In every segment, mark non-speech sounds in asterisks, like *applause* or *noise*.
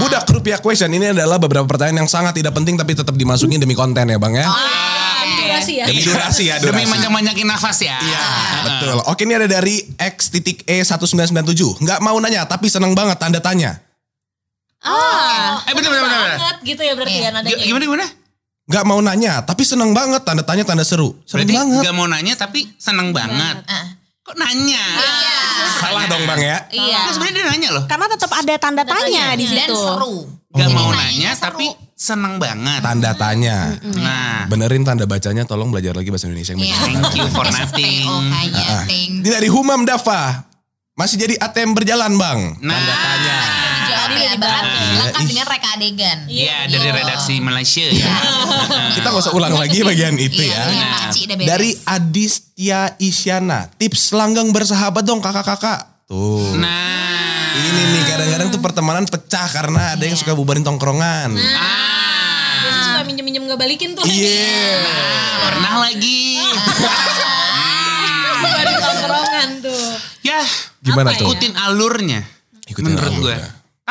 Budak rupiah question ini adalah beberapa pertanyaan yang sangat tidak penting tapi tetap dimasukin demi konten ya bang ya. Demi durasi ya. Demi durasi ya Demi durasi. manjang-manjakin nafas ya. Iya betul. Oke ini ada dari X titik E 1997. Nggak mau nanya tapi seneng banget tanda tanya. Ah, Eh, bener, bener, bener, banget gitu ya berarti Iya. ya nadanya. G- Gimana gimana? Nggak mau nanya tapi seneng banget tanda tanya tanda seru. Seneng Berarti banget. gak mau nanya tapi seneng banget. Ah. Kok nanya? Salah dong bang ya. Iya. Nah, sebenarnya dia nanya loh. Karena tetap ada tanda tanya di Dan situ. seru. Gak Jadi mau nanya seru. tapi seneng banget. Tanda tanya. Nah, Benerin tanda bacanya tolong belajar lagi bahasa Indonesia. yang Iya. bener. thank you for nothing. Kayaknya. Ah. Ting. Ini dari Humam Dava. Masih jadi ATM berjalan bang. Nah. Tanda tanya. Dijawab ya berarti. Lengkap dengan reka adegan. Iya dari redaksi Malaysia ya. Kita nggak usah ulang lagi bagian itu Iya, ya. iya, beres. Dari Adistia Isyana. Tips langgeng bersahabat dong kakak-kakak. Tuh. Nah. Ini nih kadang-kadang tuh pertemanan pecah karena ada yang suka bubarin tongkrongan. Ah. Biasanya suka minjem-minjem gak balikin tuh. Iya. Nah, pernah lagi. *laughs* Bubarin tongkrongan tuh. ya. Gimana Apa tuh? Ikutin alurnya. Ikutin menurut alur gue.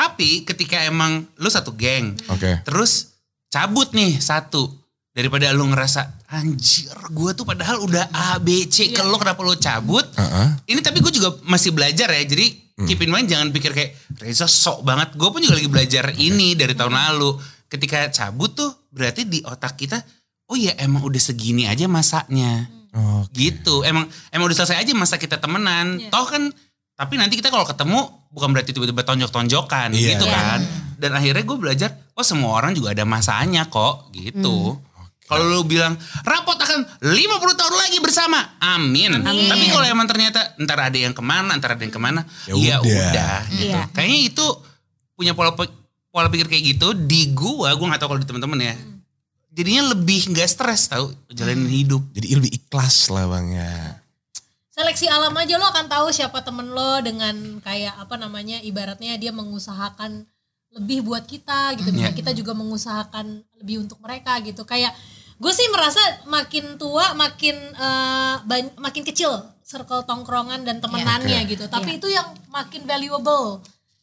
Tapi ketika emang lu satu geng. Oke. Terus cabut nih satu. Daripada lu ngerasa anjir gue tuh padahal udah A, B, C ke lo kenapa lu cabut. Heeh. Ini tapi gue juga masih belajar ya. Jadi Hmm. keep in mind jangan pikir kayak Reza sok banget. Gue pun juga lagi belajar ini dari tahun lalu. Ketika cabut tuh berarti di otak kita. Oh ya emang udah segini aja masaknya. Oke. Gitu. Emang emang udah selesai aja masa kita temenan. Toh kan tapi nanti kita kalau ketemu bukan berarti tiba-tiba tonjok-tonjokan Iya. gitu Iya. kan. Dan akhirnya gue belajar, oh semua orang juga ada masanya kok gitu. Kalau lu bilang rapot akan 50 tahun lagi bersama, amin. Tapi kalau emang ternyata ntar ada yang ke mana, ntar ada yang ke mana, Ya ya, udah. udah. gitu. Iya. Kayaknya itu punya pola pola pikir kayak gitu di gua, gua nggak tahu kalau di teman-teman ya. Jadinya lebih nggak stres tahu jalanin hidup. Jadi lebih ikhlas lah bang ya. Seleksi alam aja lo akan tahu siapa temen lo dengan kayak apa namanya ibaratnya dia mengusahakan lebih buat kita gitu. Iya. Misalnya kita juga mengusahakan lebih untuk mereka gitu. Kayak gue sih merasa makin tua makin eh, ban- makin kecil circle tongkrongan dan temenannya Oke. gitu. Tapi itu yang makin valuable.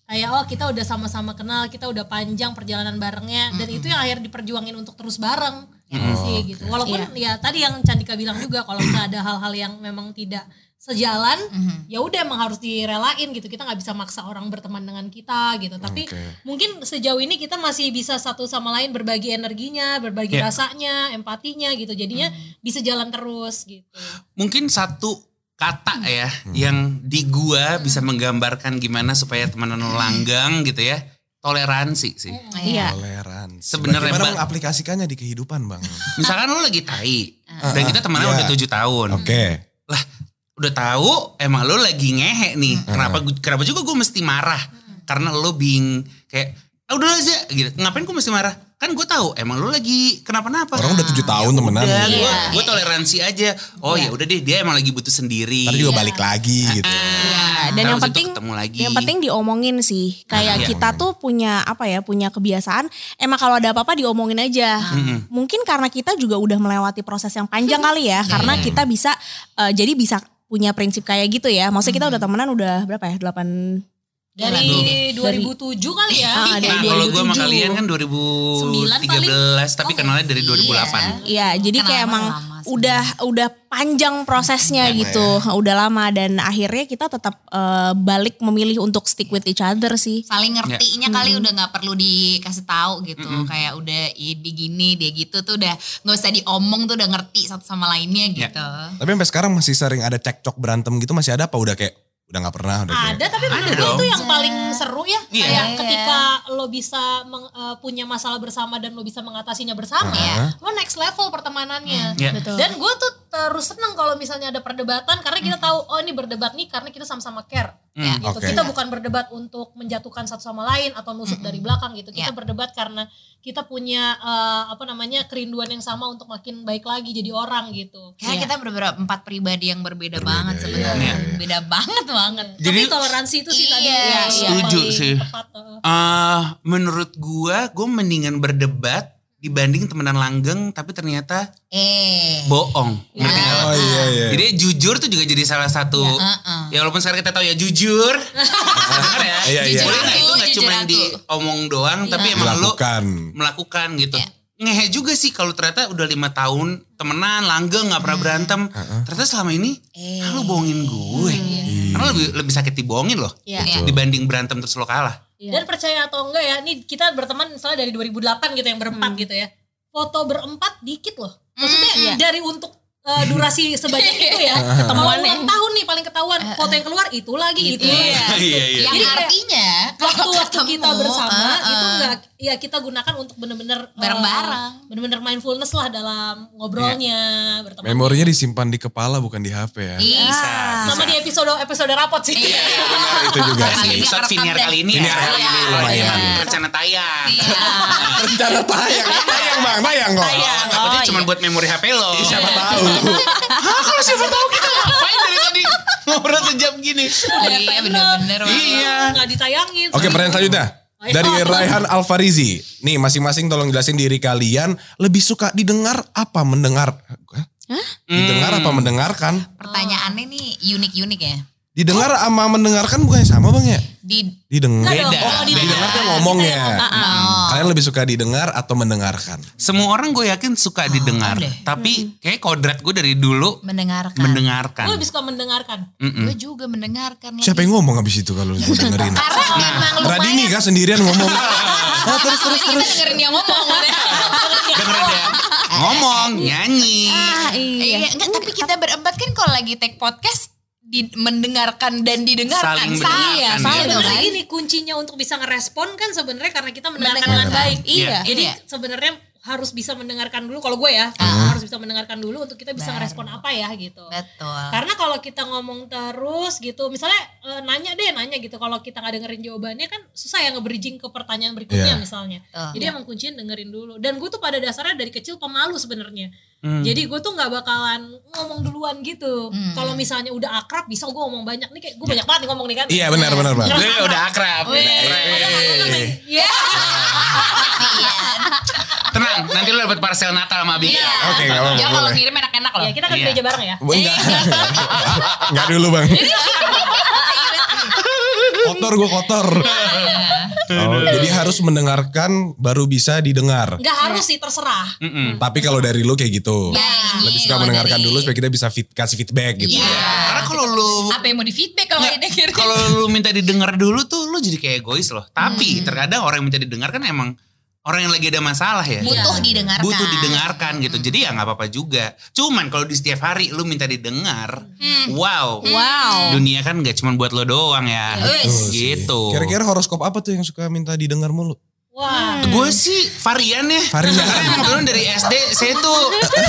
Kayak oh kita udah sama-sama kenal, kita udah panjang perjalanan barengnya dan itu yang akhirnya diperjuangin untuk terus bareng. Ya nggak sih gitu. Walaupun ya tadi yang Candika bilang juga kalau ada hal-hal yang memang tidak sejalan, ya udah emang harus direlain gitu. Kita nggak bisa maksa orang berteman dengan kita gitu. Tapi mungkin sejauh ini kita masih bisa satu sama lain berbagi energinya, berbagi Ya. rasanya, empatinya gitu. Jadinya bisa jalan terus gitu. Mungkin satu kata ya yang di gua bisa menggambarkan gimana supaya temenan lu langgang gitu ya. Toleransi sih. Iya. Toleransi. Sebenarnya, Bagaimana mengaplikasikannya di kehidupan bang? *laughs* Misalkan lu lagi tai dan kita temenan Iya. udah tujuh tahun. Oke. Lah udah tahu emang lu lagi ngehe nih. Kenapa gua- kenapa juga gue mesti marah? Karena lu being kayak ah, udah aja gitu. Ngapain gue mesti marah? Kan gue tahu emang lu lagi kenapa-napa. Orang udah tujuh tahun temenan. Udah, gitu. gue gue toleransi aja. Oh ya udah deh, dia emang lagi butuh sendiri. Ntar juga balik lagi gitu. Ah, Dan yang terus itu penting, ketemu lagi. yang penting diomongin sih. Kayak iya. kita tuh punya apa ya, punya kebiasaan. Emang kalau ada apa-apa diomongin aja. Mungkin karena kita juga udah melewati proses yang panjang kali ya. Karena kita bisa, eh, jadi bisa punya prinsip kayak gitu ya. Maksudnya kita udah temenan udah berapa ya? 8 Dari 2007 kali ya. Ah, dari Nah, kalau gue sama 2007. kalian kan 2013 tapi kenalnya dari 2008. Iya, jadi Kenal kayak emang lama udah udah panjang prosesnya Lama gitu, udah lama dan akhirnya kita tetap eh, balik memilih untuk stick with each other sih. saling ngertinya kali udah nggak perlu dikasih tahu gitu. Kayak udah "Ih, dia gini dia gitu tuh udah nggak usah diomong tuh udah ngerti satu sama lainnya Ya. gitu. Tapi sampai sekarang masih sering ada cekcok berantem gitu masih ada apa? Udah kayak udah nggak pernah udah kayak. Ada tapi menurut Ada itu yang paling seru ya. Iya. Kayak Iya. ketika lo bisa meng- eh, punya masalah bersama dan lo bisa mengatasinya bersama Iya. lo next level pertemanannya. Iya. Betul. Dan gue tuh terus seneng kalau misalnya ada perdebatan karena kita tahu oh ini berdebat nih karena kita sama-sama care. Hmm. Gitu. Oke. Kita bukan berdebat untuk menjatuhkan satu sama lain atau nusuk dari belakang gitu. Kita Ya. berdebat karena kita punya eh, apa namanya kerinduan yang sama untuk makin baik lagi jadi orang gitu. kayak Iya. kita beberapa empat pribadi yang berbeda, Berbeda, banget iya, sebenarnya iya, iya. beda banget banget Jadi- Tapi toleransi itu sih tadi Iya, setuju paling sih. tepat, eh. Ah, menurut gua, gue mendingan berdebat dibanding temenan langgeng tapi ternyata Eh. bohong. Lo? Oh iya iya. Jadi jujur tuh juga jadi salah satu. heeh. Ya walaupun sekarang kita tahu ya jujur. *laughs* Benar ya. Iya, iya. Jujur itu nggak aku, cuma aku. diomong doang, tapi emang lo Melakukan. melakukan gitu. Iya. Ngehe juga sih kalau ternyata udah lima tahun temenan langgeng nggak pernah berantem. Ternyata selama ini Eh. ah, lu bohongin gue. Karena lebih lebih sakit dibohongin loh. Iya. Dibanding berantem terus lo kalah. Dan percaya atau enggak ya, nih kita berteman misalnya dari 2008 gitu yang berempat Hmm. gitu ya. Foto berempat dikit loh. Maksudnya iya. dari untuk uh, durasi sebanyak *laughs* itu ya. Ketemuannya. ulang tahun nih paling ketahuan. Foto yang keluar itu lagi gitu. Gitu. ya. *laughs* Iya iya. Yang Jadi kayak artinya Waktu-waktu ketemu, kita bersama eh, itu eh. enggak ya kita gunakan untuk bener-bener uh, Bareng-bareng. bener-bener mindfulness lah dalam ngobrolnya berteman. Memorinya disimpan di kepala bukan di HP ya. Bisa. Sama di episode episode rapot sih. Iya. Itu juga sih. episode deh. kali ini ya. kali ini Iya. lumayan. Rencana tayang. Iya. *laughs* Rencana tayang, tayang bang, tayang kok. Oh, takutnya cuma buat memori HP lo. Siapa tahu. Hah, kalau siapa tahu kita ngapain dari tadi ngobrol sejam gini. Iya bener-bener. Wak. Iya. Nggak ditayangin. Oke, pertanyaan selanjutnya. Dari Raihan Alfarizi. Nih, masing-masing tolong jelasin diri kalian lebih suka didengar apa mendengar? Hah? Didengar apa mendengarkan? Pertanyaannya nih unik-unik ya. Didengar sama mendengarkan bukannya sama bang ya? Di Didengar. Beda. Beda. Didengar kan ngomongnya. Kalian lebih suka didengar atau mendengarkan? Semua orang gue yakin suka didengar. deh. Tapi kayak kodrat gue dari dulu mendengarkan. mendengarkan. Gue lebih suka mendengarkan. Gue juga mendengarkan. lagi. Siapa yang ngomong abis itu kalau gue dengerin? *laughs* Karena memang lumayan. Radini kan sendirian ngomong. *laughs* Oh, terus terus terus. Kita dengerin dia ngomong. *laughs* Dengerin dia ngomong, nyanyi. Ah, iya. Iya, enggak, tapi kita berempat kan kalau lagi take podcast di, mendengarkan dan didengarkan Saling sama. mendengarkan, Iya, ya. kan? gini kuncinya untuk bisa ngerespon kan sebenarnya karena kita mendengarkan Mendengarkan. dengan baik. Iya. Jadi Iya. sebenarnya harus bisa mendengarkan dulu kalau gue ya harus bisa mendengarkan dulu untuk kita bisa Baru. ngerespon apa ya gitu. Betul. Karena kalau kita ngomong terus gitu, misalnya eh, nanya deh nanya gitu, kalau kita nggak dengerin jawabannya kan susah ya nge-bridging ke pertanyaan berikutnya Iya. misalnya. Betul. Jadi emang kuncinya dengerin dulu. Dan gue tuh pada dasarnya dari kecil pemalu sebenarnya. Hmm. Jadi gue tuh nggak bakalan ngomong duluan gitu. Hmm. Kalau misalnya udah akrab bisa gue ngomong banyak nih kayak gue banyak banget nih ngomong nih kan. Iya benar benar. Gue udah akrab. Iya. Tenang, nanti lu dapat parcel Natal sama Abi. Iya. Oke, nggak apa-apa, Ya kalau ngirim enak-enak loh. Ya kita kan Iya. gereja bareng ya. Enggak. *laughs* Enggak dulu bang. kotor gue kotor. Oh, jadi harus mendengarkan baru bisa didengar. Nggak harus sih terserah. Mm-mm. Tapi kalau dari lu kayak gitu. Ya, ini Lebih suka mendengarkan dari- dulu supaya kita bisa fit, kasih feedback gitu. Iya. Karena kalau lu Apa yang mau di feedback kalau didengerin? kalau lu minta didengar dulu tuh lu jadi kayak egois loh. Tapi terkadang orang yang minta didengar kan emang orang yang lagi ada masalah ya. butuh didengarkan. Butuh didengarkan gitu. Jadi ya nggak apa-apa juga. Cuman kalau di setiap hari lu minta didengar, wow. Wow. Dunia kan nggak cuma buat lo doang ya. Yes. Gitu. Kira-kira horoskop apa tuh yang suka minta didengar mulu? Wah. Gue sih varian ya. Varian. Karena emang kebetulan dari SD saya tuh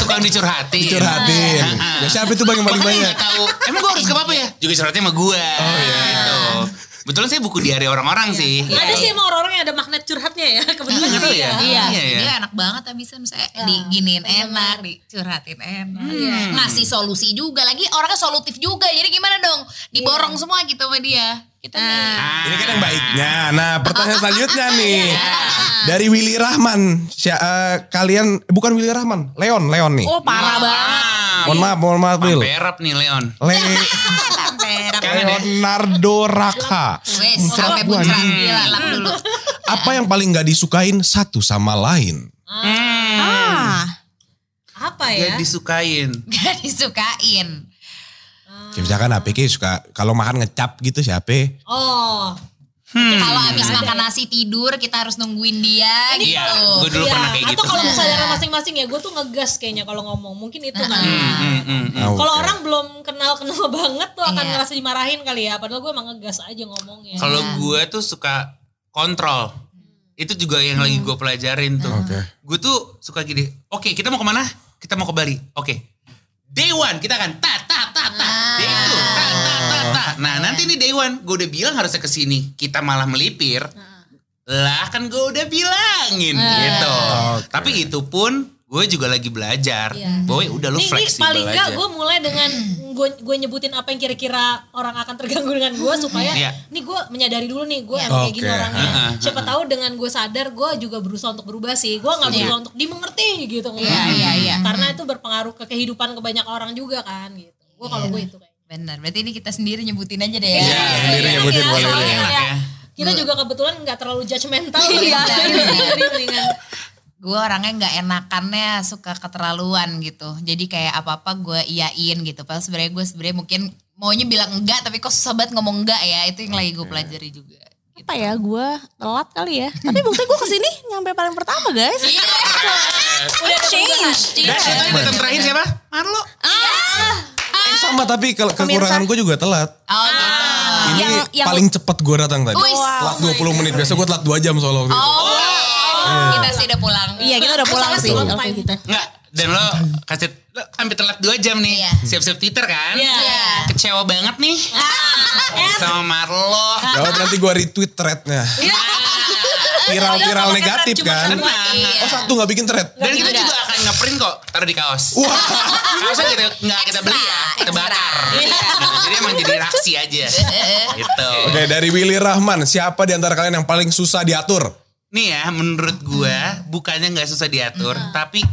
tukang dicurhatin. Curhatin. Ah. Ya, siapa itu bang yang paling banyak? tahu. Emang gue harus ke apa ya? Juga curhatnya sama gue. Oh iya. Gitu. Betulan saya buku diari orang-orang sih. Ada sih emang orang-orang yang ada magnet curhatnya ya. *laughs* Kebetulan Nggak tahu sih ya. ya. Iya, Iya, dia enak banget abisnya misalnya diginiin enak, dicurhatin enak. Iya. Ngasih solusi juga lagi orangnya solutif juga. Jadi gimana dong? Diborong semua gitu sama dia. Kita nih. Ah. Ini kan yang baiknya. Nah pertanyaan selanjutnya nih. Dari Willy Rahman. Si- eh, kalian, bukan Willy Rahman. Leon, Leon nih. Oh parah banget. Ah, Mohon maaf, mohon maaf Will. Perap nih Leon. *laughs* Le Sampai Kangen? Leonardo Raka. Wes, sampai buncrat gila lap dulu. Apa yang paling gak disukain satu sama lain? Ah. Apa Gak ya? disukain. Gak disukain. Kayak misalkan APK suka kalau makan ngecap gitu siapa? Oh. Kalau habis makan nasi tidur kita harus nungguin dia Iya, gitu. gue dulu Iya, pernah kayak Atau gitu. kalau kesadaran masing-masing ya, gue tuh ngegas kayaknya kalau ngomong. Mungkin itu kan. Hmm, hmm, hmm. Ah, Kalau oke. orang belum kenal-kenal *laughs* banget tuh akan Iya. ngerasa dimarahin kali ya. Padahal gue emang ngegas aja ngomongnya. Kalau gue tuh suka kontrol. Itu juga yang lagi gue pelajarin tuh. Oke. Gue tuh suka gini. Oke, kita mau ke mana? Kita mau ke Bali. Oke. Day one kita akan ta ta ta ta. Day two ta ta ta ta. Nah nanti nih one gue udah bilang harusnya ke sini. Kita malah melipir. Lah kan gue udah bilangin gitu. Oke. Tapi itu pun gue juga lagi belajar. Iya. Bahwa ya udah lu Nih, nih fleksibel paling enggak gue mulai dengan *clears throat* gue gue nyebutin apa yang kira-kira orang akan terganggu dengan gue *clears throat* supaya Iya. nih gue menyadari dulu nih gue Iya. emang kayak gini orangnya. Siapa tahu dengan gue sadar gue juga berusaha untuk berubah sih. Gue nggak berusaha untuk dimengerti gitu. Iya, iya, iya. Karena itu berpengaruh ke kehidupan ke banyak orang juga kan gitu. Gue kalau gue itu kayak. Benar, berarti ini kita sendiri nyebutin aja deh ya. Iya, sendiri nyebutin Iya, boleh deh. Kayak ya. Kita juga kebetulan nggak terlalu judgmental. Iya, Jadi mendingan gue orangnya nggak enakannya suka keterlaluan gitu jadi kayak apa apa gue iyain gitu padahal sebenarnya gue sebenarnya mungkin maunya bilang enggak tapi kok susah banget ngomong enggak ya itu yang lagi gue pelajari juga Apa ya gue telat kali ya. Tapi bukti gue ke sini nyampe paling pertama guys. Iya. Udah change. Dan terakhir siapa? Marlo. Eh, sama tapi kalau kekurangan gue juga telat. oh gitu. Ini Yang- yang- paling cepet gue datang tadi. Wih. Telat 20 menit. Biasa gue telat 2 jam soal waktu itu. oh kita sih udah pulang Iya kita udah pulang sih. kita. Enggak. Dan lo kasih lo hampir telat 2 jam nih. Iya. Siap-siap Twitter kan? Iya. Kecewa banget nih. Sama Marlo. Jawab nanti gue retweet threadnya. Viral-viral negatif kan. Tenang. Oh satu gak bikin thread? Dan kita juga ngeprint kok. Taruh di kaos. Wah. Kaosnya kita nggak kita beli ya. Kita bakar. Iya. *laughs* Gitu. Jadi emang jadi raksi aja. gitu. Oke dari Willy Rahman. Siapa di antara kalian yang paling susah diatur? Nih ya menurut gua bukannya nggak susah diatur. Tapi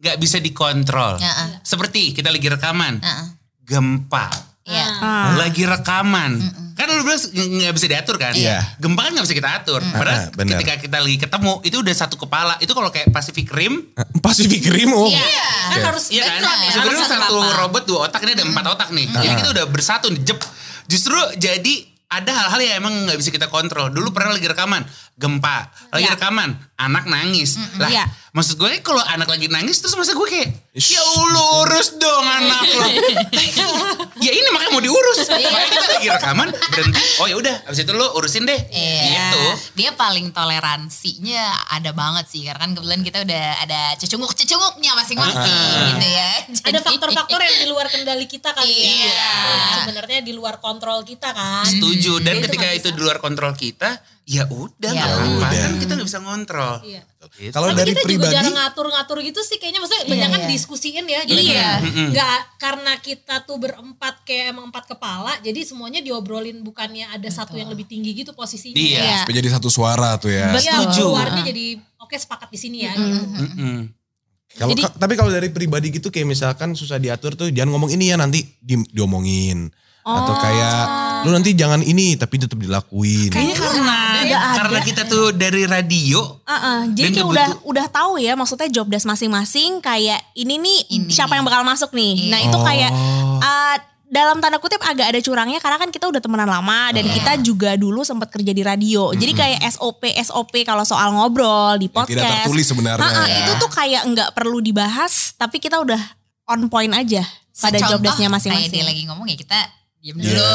nggak bisa dikontrol. Heeh. Seperti kita lagi rekaman. Heeh. Gempa. Iya. Ah. lagi rekaman. Kan lu bilang nggak bisa diatur kan? Iya. Gempa kan nggak bisa kita atur. Padahal Ah, benar. ketika kita lagi ketemu itu udah satu kepala. Itu kalau kayak Pacific Rim, Pacific Rim oh. kan Oke. harus iya kan? Ya. Sebenarnya Harus satu apa-apa. robot dua otak ini ada empat otak nih. Jadi kita udah bersatu nih, jep. Justru jadi ada hal-hal yang emang nggak bisa kita kontrol. Dulu pernah lagi rekaman, gempa, lagi Iya. rekaman, anak nangis. Lah, Iya. maksud gue kalau anak lagi nangis terus masa gue kayak, ya Allah urus dong anak lo. *laughs* ya ini makanya mau diurus. Makanya kita lagi rekaman, berhenti. Oh ya udah, habis itu lo urusin deh. Iya. Gitu. Dia paling toleransinya ada banget sih karena kan kebetulan kita udah ada cecunguk-cecunguknya masing-masing gitu ya. ada Jadi- faktor-faktor yang di luar kendali kita kali Iya. ya. Sebenarnya di luar kontrol kita kan. Setuju. Dan Jadi ketika itu bisa. di luar kontrol kita, ya udah Ya udah. Kan kita nggak bisa ngontrol. Iya. Gitu. Kalau dari kita juga pribadi, jarang ngatur-ngatur gitu sih kayaknya maksudnya banyak kan iya. diskusiin ya jadi Iya. nggak- nggak karena kita tuh berempat kayak emang empat kepala jadi semuanya diobrolin bukannya ada satu yang lebih tinggi gitu posisinya Iya. Iya. supaya jadi satu suara tuh ya. Iya, Setuju. keluarnya jadi oke sepakat di sini ya gitu. Mm-mm. Kalau ka- tapi kalau dari pribadi gitu kayak misalkan susah diatur tuh jangan ngomong ini ya nanti di, diomongin. Atau kayak lu nanti jangan ini tapi tetap dilakuin. Kayaknya karena Ada. karena kita tuh dari radio. Uh-uh, jadi Dan kayak udah udah tahu ya maksudnya job desk masing-masing kayak ini nih Ini. siapa yang bakal masuk nih. Nah itu kayak uh, dalam tanda kutip agak ada curangnya karena kan kita udah temenan lama dan kita juga dulu sempat kerja di radio. Jadi kayak SOP SOP kalau soal ngobrol di Ya, tidak podcast. tertulis sebenarnya. Uh-uh, ya. Itu tuh kayak nggak perlu dibahas tapi kita udah on point aja pada job Secontoh desknya Kayak dia masing-masing. lagi ngomong ya kita diem Iya. dulu.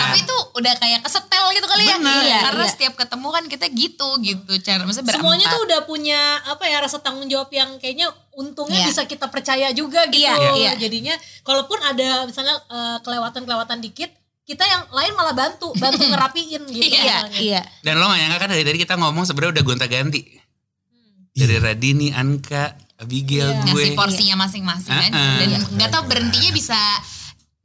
Tapi itu udah kayak kesetel gitu kali ya. Bener. Iya, Karena iya. setiap ketemu kan kita gitu gitu cara maksudnya berempat. semuanya tuh udah punya apa ya rasa tanggung jawab yang kayaknya untungnya Iya. bisa kita percaya juga gitu Iya, iya. jadinya kalaupun ada misalnya eh, kelewatan-kelewatan dikit kita yang lain malah bantu bantu *laughs* ngerapiin gitu Iya, iya. Dan lo gak nyangka kan dari tadi kita ngomong sebenarnya udah gonta-ganti. Dari Radini, Anka, Abigail, Iya. gue. ngasih porsinya masing-masing kan. Uh-uh. Dan nggak tahu berhentinya bisa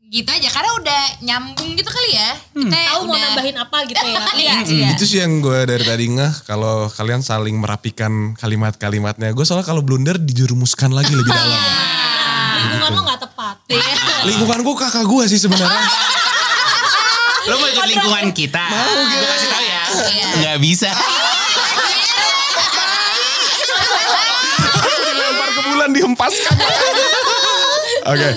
gitu aja karena udah nyambung gitu kali ya. Kita tahu mau udah nambahin apa gitu ya *laughs* Iya, Hmm, iya. Itu sih yang gue dari tadi ngeh kalau kalian saling merapikan kalimat-kalimatnya. Gue soalnya kalau blunder dijerumuskan lagi lebih Iya. dalam. lingkungan lo nggak tepat Lingkungan gue kakak gue sih sebenarnya. Lo mau ikut lingkungan kita? Mau Gue kasih tau ya. Iya. Gak bisa. Dilempar ke bulan dihempaskan. *laughs* Oke.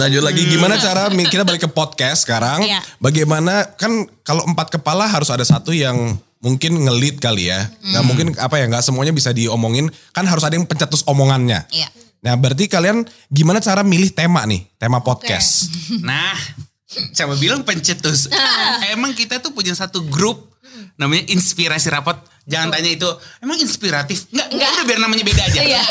Lanjut lagi gimana cara kita balik ke podcast sekarang? Iya. Bagaimana kan kalau empat kepala harus ada satu yang mungkin ngelit kali ya. Nggak mungkin apa ya nggak semuanya bisa diomongin. Kan harus ada yang pencetus omongannya. Iya. Nah berarti kalian gimana cara milih tema nih? Tema podcast. Nah, coba bilang pencetus. *laughs* Emang kita tuh punya satu grup namanya inspirasi rapot. Jangan tanya itu, emang inspiratif? Enggak, enggak, udah biar namanya beda aja. Iya.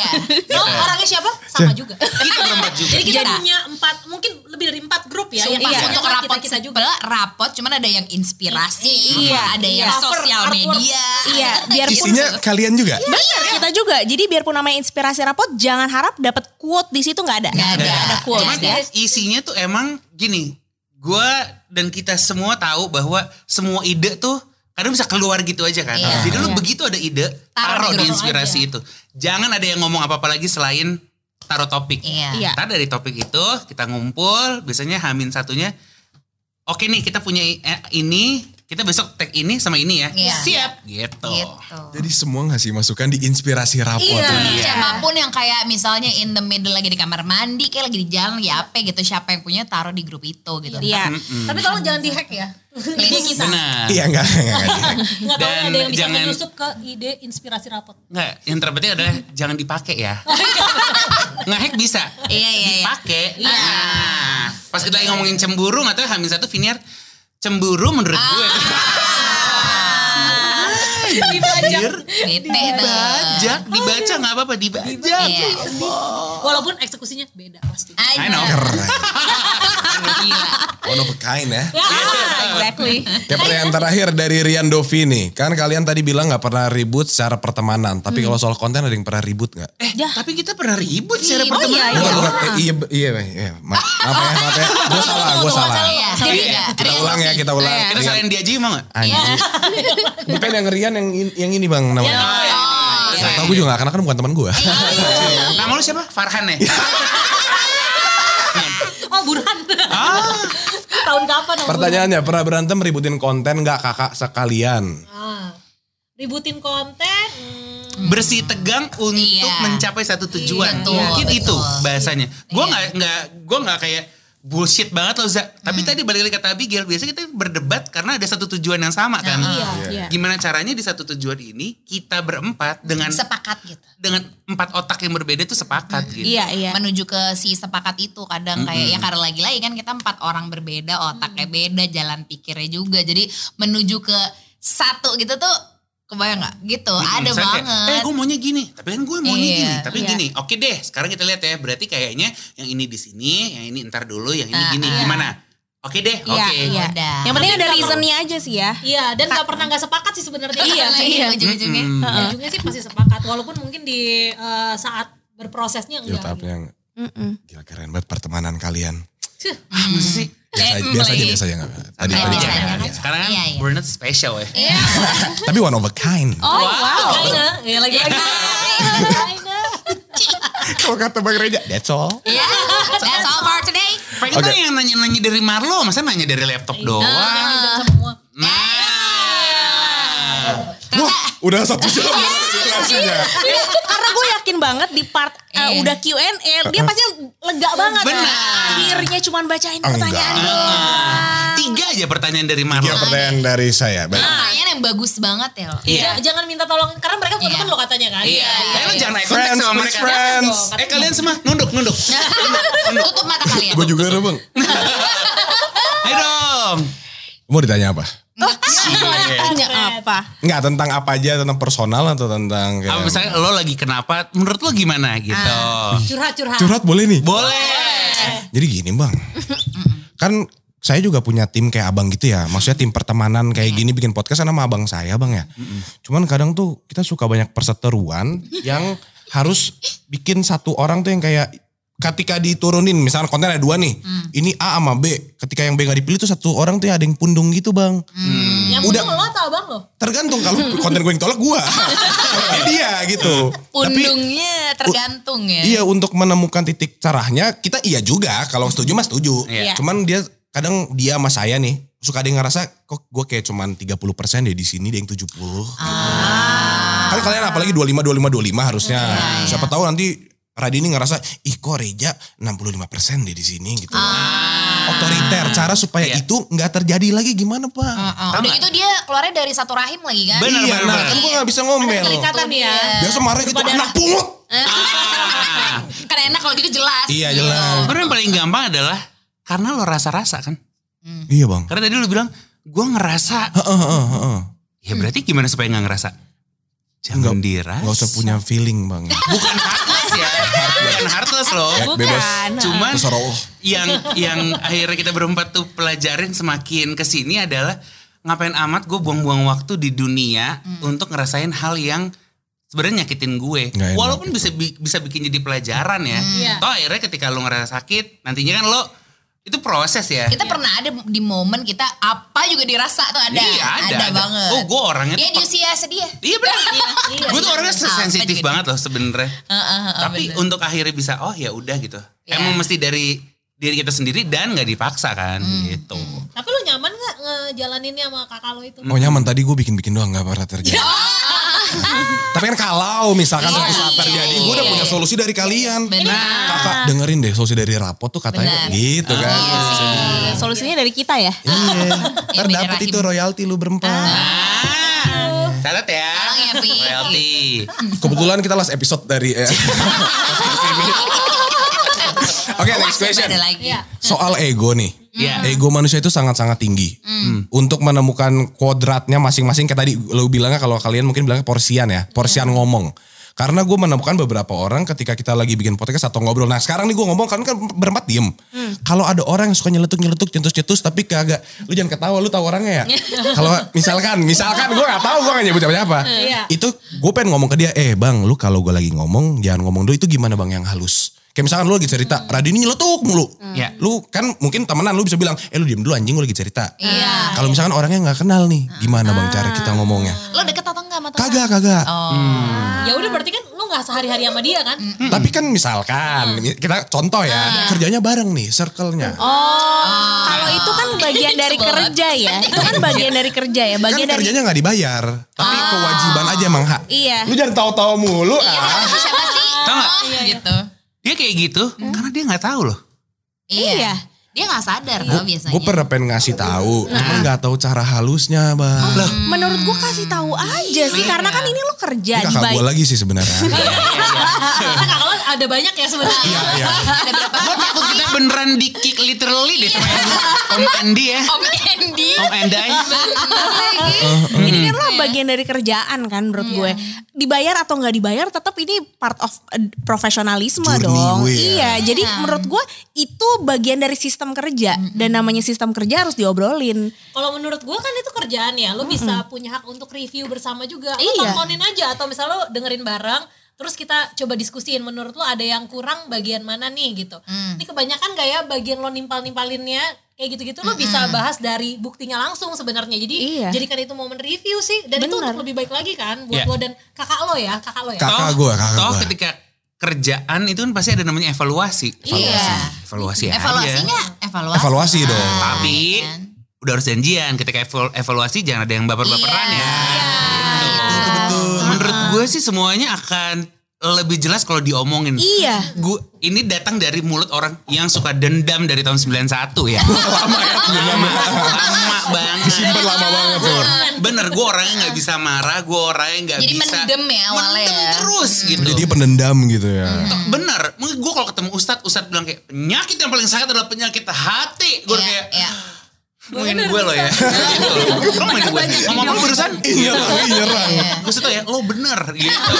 Oh, orangnya siapa? Sama juga. Kita berempat juga. Jadi kita Iya. punya empat, mungkin lebih dari empat grup ya. So, yang iya, untuk rapot kita, kita juga. rapot cuman ada yang inspirasi, Iya, ada yang iya. sosial Cover, artwork. media. Iya, biarpun Isinya kalian juga. Bener, kita juga. Jadi biarpun namanya inspirasi rapot, jangan harap dapat quote di situ nggak ada. Nggak ada. Ada quote. Cuman ya. isinya tuh emang gini, gue dan kita semua tahu bahwa semua ide tuh kadang bisa keluar gitu aja kan. Iya. Jadi lu begitu ada ide, Taruh taruh di inspirasi itu. Jangan ada yang ngomong apa-apa lagi selain taruh topik. Iya. Iya. Ntar dari topik itu kita ngumpul, biasanya hamin satunya. Oke nih kita punya eh, ini, kita besok tag ini sama ini ya. Iya. Siap. Gitu. Gitu. Jadi semua ngasih masukan di inspirasi rapot. Iya, ini. siapa pun yang kayak misalnya in the middle lagi di kamar mandi, kayak lagi di jalan, ya apa gitu, siapa yang punya taruh di grup itu gitu. Iya. Tapi tolong jangan dihack ya. Kita. Benar. Iya enggak, enggak, enggak. Nggak tahu Dan ada yang bisa jangan- menyusup ke ide inspirasi rapot. Enggak, yang terpenting adalah jangan dipakai ya. *laughs* Ngehack bisa. Iya, iya, iya. Dipakai. Nah, pas kita lagi ngomongin cemburu, nggak tahu Hamin satu Viniar cemburu menurut gue. Anjir. Bete tuh. Dibajak, dibaca nggak apa-apa, dibajak. Iya. Walaupun eksekusinya beda pasti. I know. *laughs* Gila. One of a kind ya. Ah, exactly. Kayak pertanyaan terakhir dari Rian Dovi nih. Kan kalian tadi bilang nggak pernah ribut secara pertemanan. Tapi kalau soal konten ada yang pernah ribut nggak? Eh, tapi kita pernah ribut secara Ribut, pertemanan. iya, Bukan, bukan. Eh, iya, iya, iya. Ma- Maaf ya, maaf ya. Gue salah, gue salah. Iya, Jadi, iya. Kita ulang ya, kita ulang. Kita salin dia aja mau gak? Anjir. Bukan yang Rian yang in- yang ini bang namanya. Oh, Saya tahu gue juga gak, karena kan bukan teman gue. Nama lu siapa? Farhan ya? *laughs* Tahun kapan? Pertanyaannya, pernah berantem ributin konten nggak kakak sekalian? Ah. Ributin konten. hmm, bersih tegang untuk Iya. mencapai satu tujuan. Betul, Mungkin betul. itu bahasanya. Gue Iya. nggak nggak gue nggak kayak bullshit banget loh Za. Tapi tadi balik lagi kata Abigail, biasanya kita berdebat karena ada satu tujuan yang sama kan. Iya. Iya. Gimana caranya di satu tujuan ini kita berempat dengan Sepakat gitu. dengan empat otak yang berbeda itu sepakat gitu. Iya, iya. menuju ke si sepakat itu kadang kayak ya karena lagi-lagi kan kita empat orang berbeda otaknya beda jalan pikirnya juga jadi menuju ke satu gitu tuh kebayang nggak gitu ada Misalnya kayak, banget eh gue maunya gini, tapi kan gue maunya Iya, gini. Tapi iya. gini, oke deh. Sekarang kita lihat ya. Berarti kayaknya yang ini di sini, yang ini ntar dulu, yang ini Ah, gini. iya. Gimana? Oke deh, Iya, oke. iya. Udah. Yang penting ada reasonnya aja sih ya. Iya, dan gak pernah gak sepakat sih sebenarnya. Iya, iya. ujung-ujungnya Ya, ujungnya sih pasti sepakat. Walaupun mungkin di eh, saat berprosesnya enggak. tapi yang gila keren banget pertemanan kalian. Ah, masa sih? Biasa, Eh, biasa aja, mulai. biasa aja nggak. Tadi, Iya, tadi iya, cuma iya. Sekarang kan Iya, iya. we're not special ya. Iya. *laughs* Tapi one of a kind. Oh wow. Kinda, ya lagi-lagi. Kalau *laughs* kata Bang Reja, that's all. Ya, that's all for today. Pengen Oke. tau yang nanya-nanya dari Marlo, masa nanya dari laptop doang? Nah, semua. Nah, Wah, udah satu jam durasinya. Yakin banget di part uh, Iya. udah Q&A dia pasti lega banget. Benar. Akhirnya cuman bacain Enggak. pertanyaan doang. tiga aja pertanyaan dari Marlo. Tiga pertanyaan dari saya. Baik. Pertanyaan yang bagus banget ya. Iya. Ja- Jangan minta tolong karena mereka bukan Iya. teman lo katanya kan. Iya, Kayak lo jangan naik kontak Friends, sama mereka. friends. Eh kalian semua nunduk, nunduk. *laughs* Tutup mata kalian. Gue juga ada bang. Ayo dong. Mau ditanya apa? Tanya apa? Enggak, tentang apa aja, tentang personal atau tentang kayak... Apa misalnya lo lagi kenapa? Menurut lo gimana gitu? Curhat-curhat. Curhat boleh nih? Boleh. Jadi gini bang, kan saya juga punya tim kayak abang gitu ya. Maksudnya tim pertemanan kayak gini bikin podcast sama abang saya bang ya. Cuman kadang tuh kita suka banyak perseteruan yang harus bikin satu orang tuh yang kayak ketika diturunin misalnya konten ada dua nih. Ini A sama B. Ketika yang B gak dipilih tuh satu orang tuh ada yang pundung gitu bang. Yang Udah. lo atau abang lo? Tergantung kalau *laughs* konten gue yang tolak gue. *laughs* dia gitu. Tapi Pundungnya tergantung ya. Iya untuk menemukan titik cerahnya kita iya juga kalau setuju mah setuju. Iya. Cuman dia kadang dia sama saya nih suka ada yang ngerasa kok gue kayak cuman 30% deh di sini dia yang 70. Ah. Kan kalian apalagi 25 25 25 harusnya. Iya, Siapa tahu nanti Radini ngerasa ih kok Reja 65% deh di sini gitu. Otoriter cara supaya Iya. itu nggak terjadi lagi gimana Pak? Heeh. Udah gitu dia keluarnya dari satu rahim lagi kan. Bener, iya, bener, nah bener. kan gue gak bisa ngomel. Nih ya. Biasa marah gitu anak pungut. Ah. *laughs* Kan enak kalau gitu jelas. Iya jelas. Karena yang paling gampang adalah karena lo rasa-rasa kan. Iya bang. Karena tadi lo bilang gue ngerasa Heeh, heeh, heeh. Ya berarti gimana supaya nggak ngerasa? Jangan Nggak- dirasa. Gak usah punya feeling bang. *laughs* Bukan. Bukan heartless loh. Ya, bebas. Cuman yang yang akhirnya kita berempat tuh pelajarin semakin ke sini adalah ngapain amat gue buang-buang waktu di dunia untuk ngerasain hal yang sebenarnya nyakitin gue. Enak Walaupun bisa bi- bisa bikin jadi pelajaran ya. Iya. Toh akhirnya ketika lo ngerasa sakit, nantinya kan lo itu proses ya. Kita pernah ada di momen kita apa juga dirasa tuh ada. Iya, ada, ada. banget. Oh, gue orangnya Ya di usia sedia. Iya benar. *laughs* iya, gue tuh iya. orangnya sensitif banget loh sebenarnya. Heeh, heeh, Tapi bener. untuk akhirnya bisa oh ya udah gitu. Ya. Emang mesti dari diri kita sendiri dan nggak dipaksa kan gitu. Tapi lu nyaman gak ngejalaninnya sama kakak lo itu? Oh nyaman tadi gue bikin-bikin doang gak pernah terjadi. *laughs* *laughs* Tapi kan kalau misalkan Iya, suatu saat terjadi, gue udah iya, punya iya. solusi dari kalian. Benar. Kakak dengerin deh solusi dari rapot tuh katanya Benar. gitu kan. Iya sih. Solusinya dari kita ya. Iya. *laughs* Ntar dapet itu royalti lu berempat. Ah, catat ya. Tolong ya, Pi. Royalty. Kebetulan kita last episode dari eh, *laughs* Oke next Awas ya, question. ada lagi. Soal ego nih. Iya. Ego manusia itu sangat-sangat tinggi. Untuk menemukan kodratnya masing-masing kayak tadi lo bilangnya kalau kalian mungkin bilangnya porsian ya. Porsian ngomong. Karena gue menemukan beberapa orang ketika kita lagi bikin podcast atau ngobrol. Nah sekarang nih gue ngomong kan kan berempat diem. Kalau ada orang yang suka nyeletuk-nyeletuk, cetus-cetus tapi kagak. Lu jangan ketawa, lu tahu orangnya ya. *laughs* kalau misalkan, misalkan gue gak tahu gue gak nyebut siapa-siapa. Iya. Itu gue pengen ngomong ke dia, eh bang lu kalau gue lagi ngomong jangan ngomong dulu itu gimana bang yang halus. Kayak misalkan lu lagi cerita, radio ini nyeletuk mulu. Iya. Lu kan mungkin temenan lu bisa bilang, eh lu diem dulu anjing gue lagi cerita. Iya. Kalau misalkan orangnya nggak kenal nih, gimana bang cara kita ngomongnya? Lo deket atau enggak sama? Kagak kagak. Oh. Ya udah berarti kan lu gak sehari-hari sama dia kan? Tapi kan misalkan kita contoh ya, kerjanya bareng nih, circle-nya. Oh, kalau *laughs* itu kan bagian dari kerja ya. Itu kan bagian dari kerja ya. kan Bagian dari kerjanya nggak dibayar, tapi kewajiban aja emang hak. Iya. Lu jangan tahu-tahu mulu ah. Itu siapa sih? Tau nggak? Oh, gitu. Dia kayak gitu karena dia nggak tahu loh. Iya. Dia gak sadar tau biasanya. Gue pernah pengen ngasih tahu, cuman nggak tahu cara halusnya bang. Lah, Menurut gua kasih tahu aja sih karena kan ini lo kerja ini kakak gue lagi sih sebenarnya. Karena *laughs* kakak lo ada banyak ya sebenarnya. Iya iya. Ada berapa Gue takut kita beneran di kick literally deh sama Om Andy ya. Om Andy. Om Andy. Ini kan lo bagian dari kerjaan kan menurut gue. Dibayar atau nggak dibayar tetap ini part of eh, profesionalisme dong. gue ya. Iya, jadi menurut gue itu bagian dari sistem kerja dan namanya sistem kerja harus diobrolin. Kalau menurut gue kan itu kerjaan ya, lo bisa punya hak untuk review bersama juga. Lo Iya. teleponin aja atau misal lo dengerin bareng, terus kita coba diskusiin menurut lo ada yang kurang bagian mana nih gitu. Ini kebanyakan gak ya bagian lo nimpal-nimpalinnya kayak gitu-gitu lo bisa bahas dari buktinya langsung sebenarnya. Jadi Iya. jadikan itu momen review sih dan itu Bener. untuk lebih baik lagi kan buat Iya. lo dan kakak lo ya, kakak lo ya. Kakak gue, kakak toh ketika kerjaan itu kan pasti ada namanya evaluasi. Iya. Evaluasi aja. Evaluasinya evaluasi. Evaluasi lah. dong. Tapi Kan? udah harus janjian ketika evalu- evaluasi jangan ada yang baper-baperan Iya. ya. Betul betul. Menurut gue sih semuanya akan lebih jelas kalau diomongin. Iya. Gue ini datang dari mulut orang yang suka dendam dari tahun 91 ya. *laughs* Lama ya, lama. Lama banget. Disimpan lama banget tuh. Bener, gue orangnya nggak bisa marah, gue orangnya nggak Jadi bisa. mendem ya awalnya Mendem ya. terus gitu. Jadi dia pendendam gitu ya. Bener, mungkin gue kalau ketemu Ustadz, Ustadz bilang kayak penyakit yang paling sakit adalah penyakit hati. Gue Iya, kayak, iya. Ngomongin gue loh ya. Lo ngomongin gue. Ngomong apa barusan? *laughs* Iya, iya, nyerang. Gue tuh ya, lo bener gitu.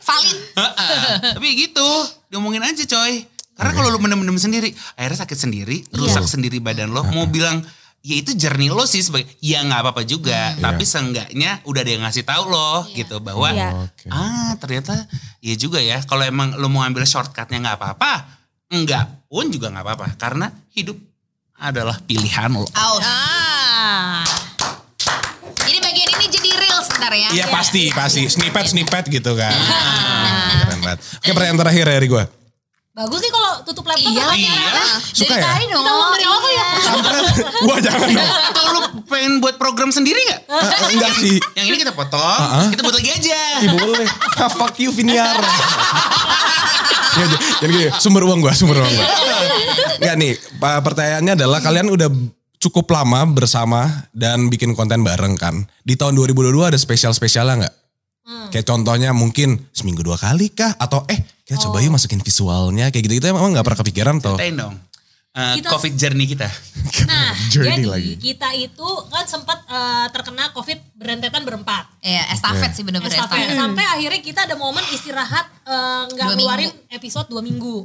Valid. Heeh. Tapi gitu, diomongin aja coy. Karena kalau lu mendem-mendem sendiri, akhirnya sakit sendiri, rusak sendiri badan lo. Mau bilang, ya itu jernih lo sih sebagai, ya nggak apa-apa juga. Tapi seenggaknya udah ada yang ngasih tahu lo gitu bahwa, Iya. Oke. ah ternyata iya juga ya. Kalau emang lo mau ambil shortcutnya nggak apa-apa, enggak pun juga nggak apa-apa. Karena hidup adalah pilihan lo. Aus. Ah. Jadi bagian ini jadi real sebentar ya. Iya pasti, pasti. Snippet-snippet gitu kan. Keren banget. Oke pertanyaan terakhir ya dari gue. Bagus sih kalau tutup laptop Iya. kakaknya. Iya. Suka Dari ya? tadi dong. Kita ngomong dari awal ya? Wah jangan dong. Atau lo pengen buat program sendiri nggak? Eh, eh, enggak sih. Yang ini kita potong, kita buat lagi aja. Ih, boleh. Ah, fuck you Viniar. *laughs* ya, sumber uang gua, sumber uang gua. Enggak nih, pertanyaannya adalah kalian udah cukup lama bersama dan bikin konten bareng kan. Di tahun 2022 ada spesial-spesialnya nggak? Kayak contohnya mungkin seminggu dua kali kah? Atau eh kita coba yuk masukin visualnya kayak gitu-gitu emang nggak pernah kepikiran tuh. Ceritain dong. eh, Kita- COVID journey kita. Nah, *laughs* Journey jadi lagi. kita itu kan sempat eh, terkena COVID rentetan berempat. Iya, estafet sih bener-bener Estafet. estafet. Sampai akhirnya kita ada momen istirahat eh, nggak Dua ngeluarin minggu. episode dua minggu.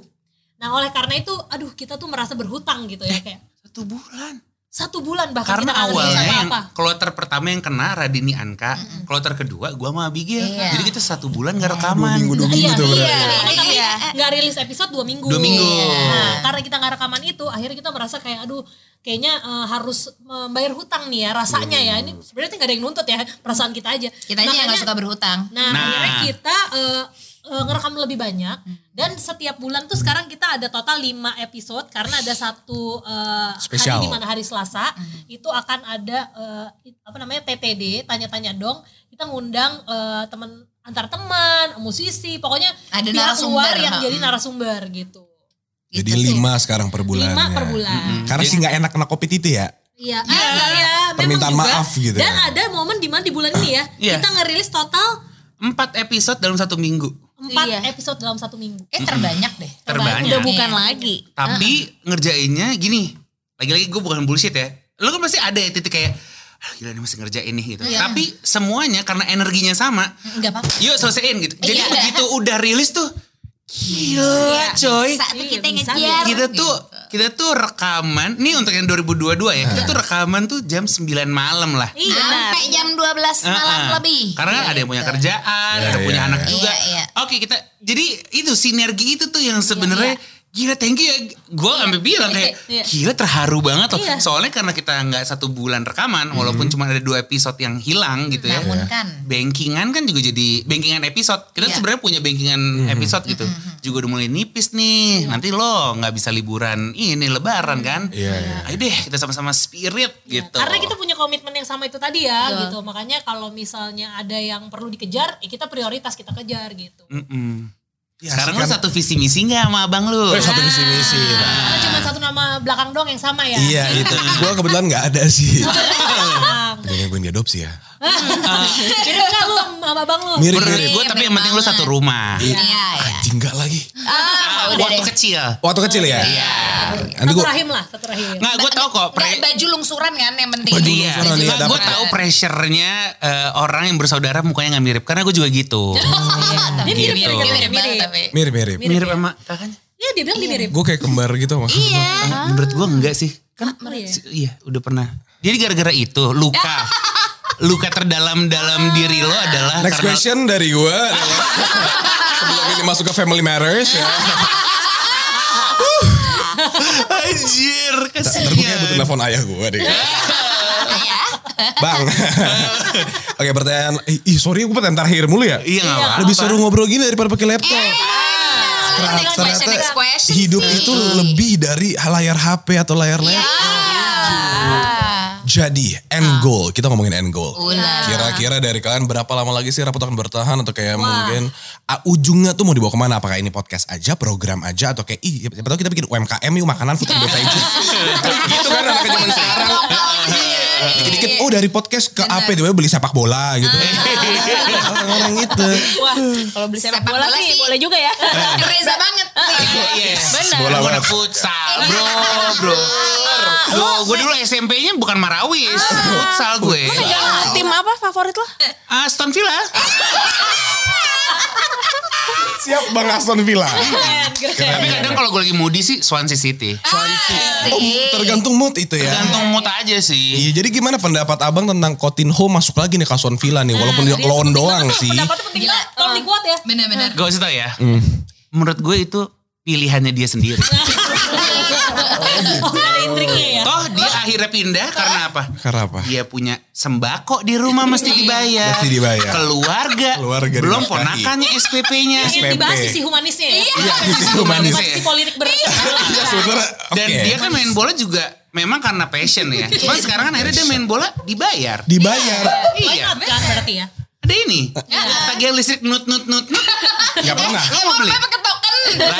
Nah oleh karena itu, aduh kita tuh merasa berhutang gitu ya kayak Satu bulan. satu bulan bahkan Karena kita awalnya ngerjain yang kloter pertama yang kena Radini Anka, kloter kedua gua sama Abigail. Iya. Jadi kita satu bulan gak rekaman. minggu, dua minggu Iya, tuh iya. Iya. Tapi nggak rilis episode dua minggu. Dua minggu. Nah, karena kita nggak rekaman itu, akhirnya kita merasa kayak aduh, kayaknya eh, harus membayar hutang nih ya rasanya ya. Ini sebenarnya nggak ada yang nuntut ya, perasaan kita aja. Kita aja yang gak suka berhutang. Nah, Nah. akhirnya kita eh, eh, ngerekam lebih banyak dan setiap bulan tuh sekarang kita ada total 5 episode karena ada satu eh, Spesial. hari di mana hari Selasa itu akan ada eh, apa namanya TTD tanya-tanya dong kita ngundang eh, teman antar teman musisi pokoknya Ada pihak narasumber, luar yang jadi narasumber gitu Jadi Gitu sih. lima sekarang per bulan. lima ya. per bulan Karena sih nggak enak kena kopi itu ya. Iya, ah, enggak ya, memang Permintaan juga. maaf gitu Dan ya. ada momen di mana di bulan ini ya, Iya. kita ngerilis total Empat episode dalam satu minggu. Empat Iya. episode dalam satu minggu. Eh terbanyak deh. Terbanyak. Udah bukan Iya. lagi. Tapi ngerjainnya gini. Lagi-lagi gue bukan bullshit ya. Lo kan pasti ada ya titik kayak, ah, gila ini masih ngerjain nih gitu. Iya. Tapi semuanya karena energinya sama, Enggak apa-apa. yuk selesaiin gitu. Jadi Iya. begitu udah rilis tuh, gila coy. Saat Iya, kita bisa ngejar. Kita tuh gitu. kita tuh rekaman, nih untuk yang 2022 ya, kita tuh rekaman tuh jam 9 malam lah. Iya. Sampai jam 12 malam Ah, ah. lebih. Karena kan ada yang punya kerjaan, Iya, ada iya, punya iya. anak juga. Iya, iya. Oke kita, jadi itu sinergi itu tuh yang sebenarnya gila thank you ya. Gue sampai bilang kayak *laughs* Iya. gila terharu banget loh. Iya. Soalnya karena kita nggak satu bulan rekaman, walaupun cuma ada dua episode yang hilang gitu ya. Namun kan. Bankingan kan juga jadi bankingan episode. Kita Iya. sebenarnya punya bankingan episode gitu. Juga udah mulai nipis nih. Nanti lo nggak bisa liburan ini lebaran kan. Iya, iya. Ayo deh kita sama-sama spirit gitu. Karena kita punya komitmen yang sama itu tadi ya Betul. gitu. Makanya kalau misalnya ada yang perlu dikejar, ya kita prioritas kita kejar gitu. Mm-mm. Ya, Sekarang lu satu visi misi nggak sama abang lu? Eh, satu visi misi. Karena cuma satu nama belakang dong yang sama ya. Iya itu. Gue kebetulan nggak ada sih. *laughs* Jangan gue diadopsi ya. Mirip gak lu sama abang lu? Mirip mirip. gue tapi yang penting lu satu rumah. Iya, iya. Anjing nggak lagi. Ah, udah Waktu deh. kecil. Waktu kecil ya. Nanti Satu rahim lah, satu rahim. Nggak, gue tau kok. Pre- baju lungsuran kan yang penting. Baju Iya, lungsuran, iya, gue tahu pressure-nya eh, orang yang bersaudara mukanya nggak mirip. Karena gue juga gitu. *laughs* Dia mirip, Gitu. mirip, mirip, mirip banget mirip. tapi. Mirip mirip. mirip sama kakaknya. Iya dia bilang dia mirip. Gue kayak kembar gitu sama. Iya. Menurut gue enggak sih. Kan iya. si- iya udah pernah. Jadi gara-gara itu luka. *laughs* luka terdalam dalam diri lo adalah Next karena question dari gue adalah *laughs* sebelum ini masuk ke Family Matters ya. *laughs* Anjir, Ntar gue kayak butuh kasihan. telepon ayah gue deh. Bang. Oke pertanyaan. Ih, sorry gue pertanyaan terakhir mulu ya. Iya nggak apa-apa. Lebih seru ngobrol gini daripada pakai laptop. Next question, next question hidup itu lebih dari layar HP atau layar laptop. Ah. Jadi end goal, kita ngomongin end goal. Ulah. Kira-kira dari kalian berapa lama lagi sih rapot akan bertahan atau kayak mungkin ah, ujungnya tuh mau dibawa ke mana? Apakah ini podcast aja, program aja atau kayak ih siapa tahu kita bikin UMKM yuk makanan food and beverages. *laughs* gitu kan anak zaman sekarang. Dikit-dikit oh dari podcast ke apa tiba beli sepak bola gitu. Orang-orang itu. Wah, kalau beli sepak Sepak bola, bola sih boleh juga ya. *laughs* Reza banget. Yes. Benar. Bola banget. futsal, bro, bro. Gue gue dulu SMP-nya bukan Marawis, futsal gue. Megang tim apa favorit lo? Aston Villa. *laughs* Siap Bang Aston Villa. Tapi kadang kalau gue lagi moody sih Swansea City. Oh, tergantung mood itu ya. Tergantung mood aja sih. Iya, jadi gimana pendapat abang tentang Coutinho masuk lagi nih ke Aston Villa nih, walaupun dia loan doang sih. Pendapatnya penting banget, tolong dikuat ya. Bener-bener. Gue kasih tau ya. Menurut gue itu pilihannya dia sendiri. *laughs* Oh, ada intriknya ya. Toh dia akhirnya pindah karena apa? Karena apa? Dia punya sembako di rumah mesti dibayar. Mesti dibayar. Keluarga. Keluarga belum ponakannya SPP-nya. Yang dibahas sisi humanisnya ya. Iya, sisi humanis. Sisi politik. Iya, sebenarnya. Dan dia kan main bola juga memang karena passion ya. Cuman sekarang kan akhirnya dia main bola dibayar. dibayar. Iya. not kan berarti ya. Ada ini. Tagihan listrik nut nut nut nut. Gak pernah. Mau beli? Apa ketoken? Lah,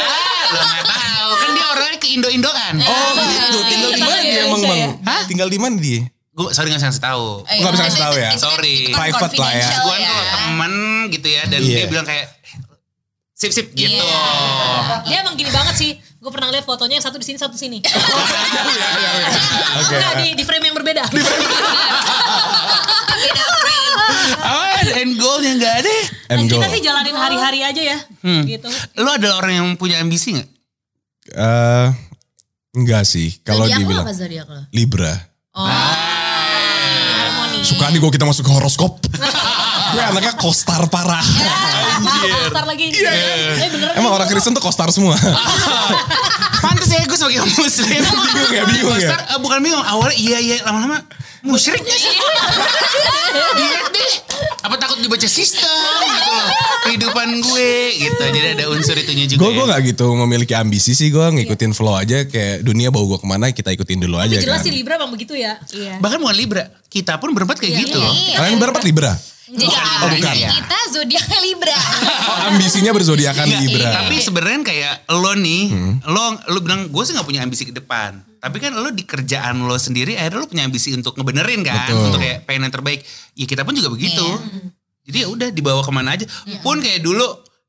lo gak tahu. Kan dia orangnya ke Indo-Indoan. Oh gitu, tinggal di mana dia emang bang? Hah? Tinggal di mana dia? Gue sorry gak usah tahu. Eh, Nggak bisa kasih itu- tahu ya? itu- itu- Sorry. itu kan Private lah ya. Gue tuh temen gitu ya. Dan Iya. dia bilang kayak, sip sip gitu. Iya. Dia emang gini banget sih. Gue pernah lihat fotonya yang satu di sini, satu di sini. *laughs* Oke. Enggak di, di frame yang berbeda. *laughs* Beda frame. Nah, and go. kita sih jalanin hari-hari aja ya. Gitu. Lo adalah orang yang punya ambisi gak? Eh, enggak sih. Kalau dibilang apa zodiak lo? Libra. Oh. Harmoni. Suka nih gue kita masuk ke horoskop. *laughs* gue anaknya kostar parah. Ntar lagi. Eh, bener Emang orang Kristen tuh kostar semua. *laughs* Pantes ya gue sebagai muslim. bingung ya, bingung ya. Eh, bukan bingung. Awalnya iya iya lama-lama musyrik gak sih? Lihat deh. Apa takut dibaca sistem gitu loh. Kehidupan gue gitu. Jadi ada unsur itunya juga Gue ya. gue nggak gitu memiliki ambisi sih. Gue ngikutin flow aja. Kayak dunia bawa gue ke mana kita ikutin dulu aja Tapi jelas kan. sih Libra emang begitu ya. Iya. Bahkan bukan Libra. Kita pun berempat kayak gitu. Iya. Kalian berempat Libra? Jadi Oh, bukan kita zodiaknya Libra. Oh, ambisinya berzodiakan Libra. Tapi sebenarnya kayak lo nih, lo lo bilang gue sih nggak punya ambisi ke depan. Tapi kan lo di kerjaan lo sendiri akhirnya lo punya ambisi untuk ngebenerin kan, Betul. untuk kayak pengen yang terbaik. Ya kita pun juga begitu. Jadi ya udah dibawa ke mana aja. Pun kayak dulu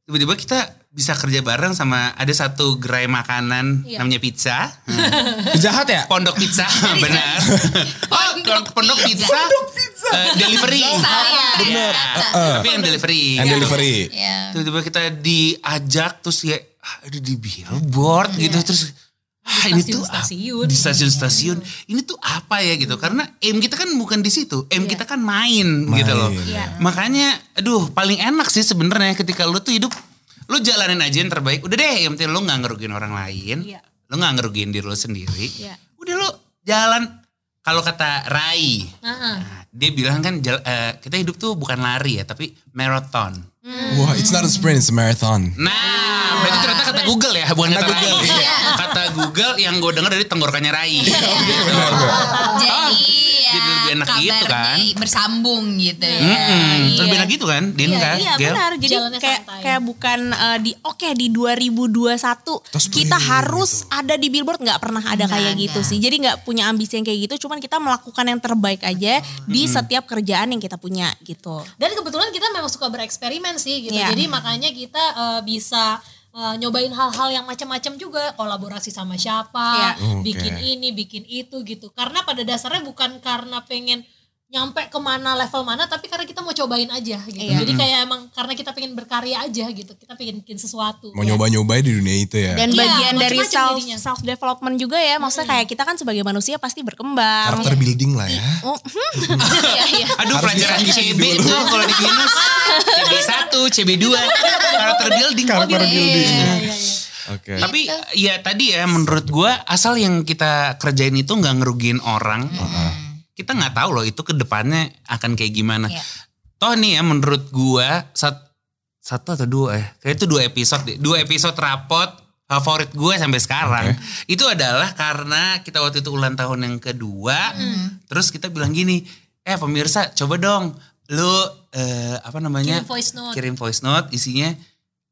tiba-tiba kita bisa kerja bareng sama ada satu gerai makanan Iya. namanya pizza. Jahat ya? Pondok pizza, *laughs* benar. oh, pondok, pondok pizza, eh, delivery. Saya. Benar. Tapi yang delivery. And delivery. Iya. tiba-tiba kita diajak terus ya ah, ada di billboard gitu terus ah, ini tuh ap- Stasiun-stasiun. di stasiun-stasiun ini tuh apa ya gitu karena aim kita kan bukan di situ aim kita kan main, gitu loh Iya. makanya aduh paling enak sih sebenarnya ketika lu tuh hidup lu jalanin aja yang terbaik udah deh yang penting lu nggak ngerugiin orang lain Iya. lu nggak ngerugiin diri lu sendiri Iya. udah lu jalan kalau kata Rai Heeh. nah, dia bilang kan jal- eh, kita hidup tuh bukan lari ya tapi marathon Wah, it's not a sprint, it's a marathon. Nah, berarti ternyata kata Google ya, bukan kata Google, Rai. iya. Kata Google yang gue dengar dari tenggorokannya Rai. Benar, benar. Jadi enak gitu kabarnya kan. bersambung gitu ya. Mm-mm, Lebih enak gitu kan, Din Iya, kan? iya Gel? benar. Jadi Jalannya kayak santai. kayak bukan eh, di oke di 2021 Terus kita beli harus ada di billboard nggak pernah ada Nggak kayak ada. gitu sih. Jadi nggak punya ambisi yang kayak gitu. Cuman kita melakukan yang terbaik aja di setiap kerjaan yang kita punya gitu. Dan kebetulan kita memang suka bereksperimen sih gitu. Iya. Jadi makanya kita eh, bisa eh, nyobain hal-hal yang macam-macam juga, kolaborasi sama siapa, Iya. Oke. bikin ini, bikin itu gitu. Karena pada dasarnya bukan karena pengen nyampe ke mana level mana, tapi karena kita mau cobain aja gitu. Iya. Jadi kayak emang karena kita pengen berkarya aja gitu. Kita pengen bikin sesuatu. Mau nyoba-nyoba di dunia itu ya. Dan Iya, bagian dari self jadinya. self development juga ya. Maksudnya kayak kita kan sebagai manusia pasti berkembang. Karakter building lah ya. Oh, *laughs* *laughs* Iya, iya. Aduh Harus pelajaran dikasih CB dulu. tuh kalau di binus CB1, CB2, karakter building. Karakter building. Iya, iya, iya. Oke. Tapi ya tadi ya menurut gua asal yang kita kerjain itu nggak ngerugiin orang, kita nggak tahu loh itu ke depannya akan kayak gimana. Iya. Toh nih ya menurut gua sat- satu atau dua ya, kayak itu dua episode deh, dua episode rapot favorit gue sampai sekarang itu adalah karena kita waktu itu ulang tahun yang kedua, terus kita bilang gini, eh pemirsa coba dong lu eh, apa namanya Kirim voice note. kirim voice note isinya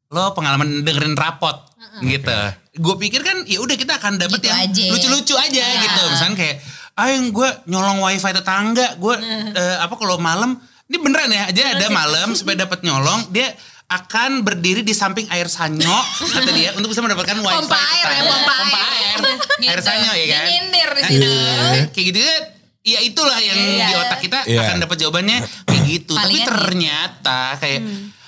lo pengalaman dengerin rapot gitu. Gue pikir kan ya udah kita akan dapet Gitu yang aja. lucu-lucu aja Iya. gitu. Misalnya kayak yang gue nyolong wifi tetangga, gue *laughs* eh, apa kalau malam ini beneran ya, jadi ada malam supaya dapat nyolong dia akan berdiri di samping air sanyo kata dia untuk bisa mendapatkan wifi Pompa air ya, pompa pompa air. *laughs* Gitu. air sanyo ya Dia kan. nyindir di Nah, situ. Kayak gitu kan Ya itulah yang Iya. di otak kita Iya. akan dapat jawabannya kayak gitu. Tapi Palingan ternyata kayak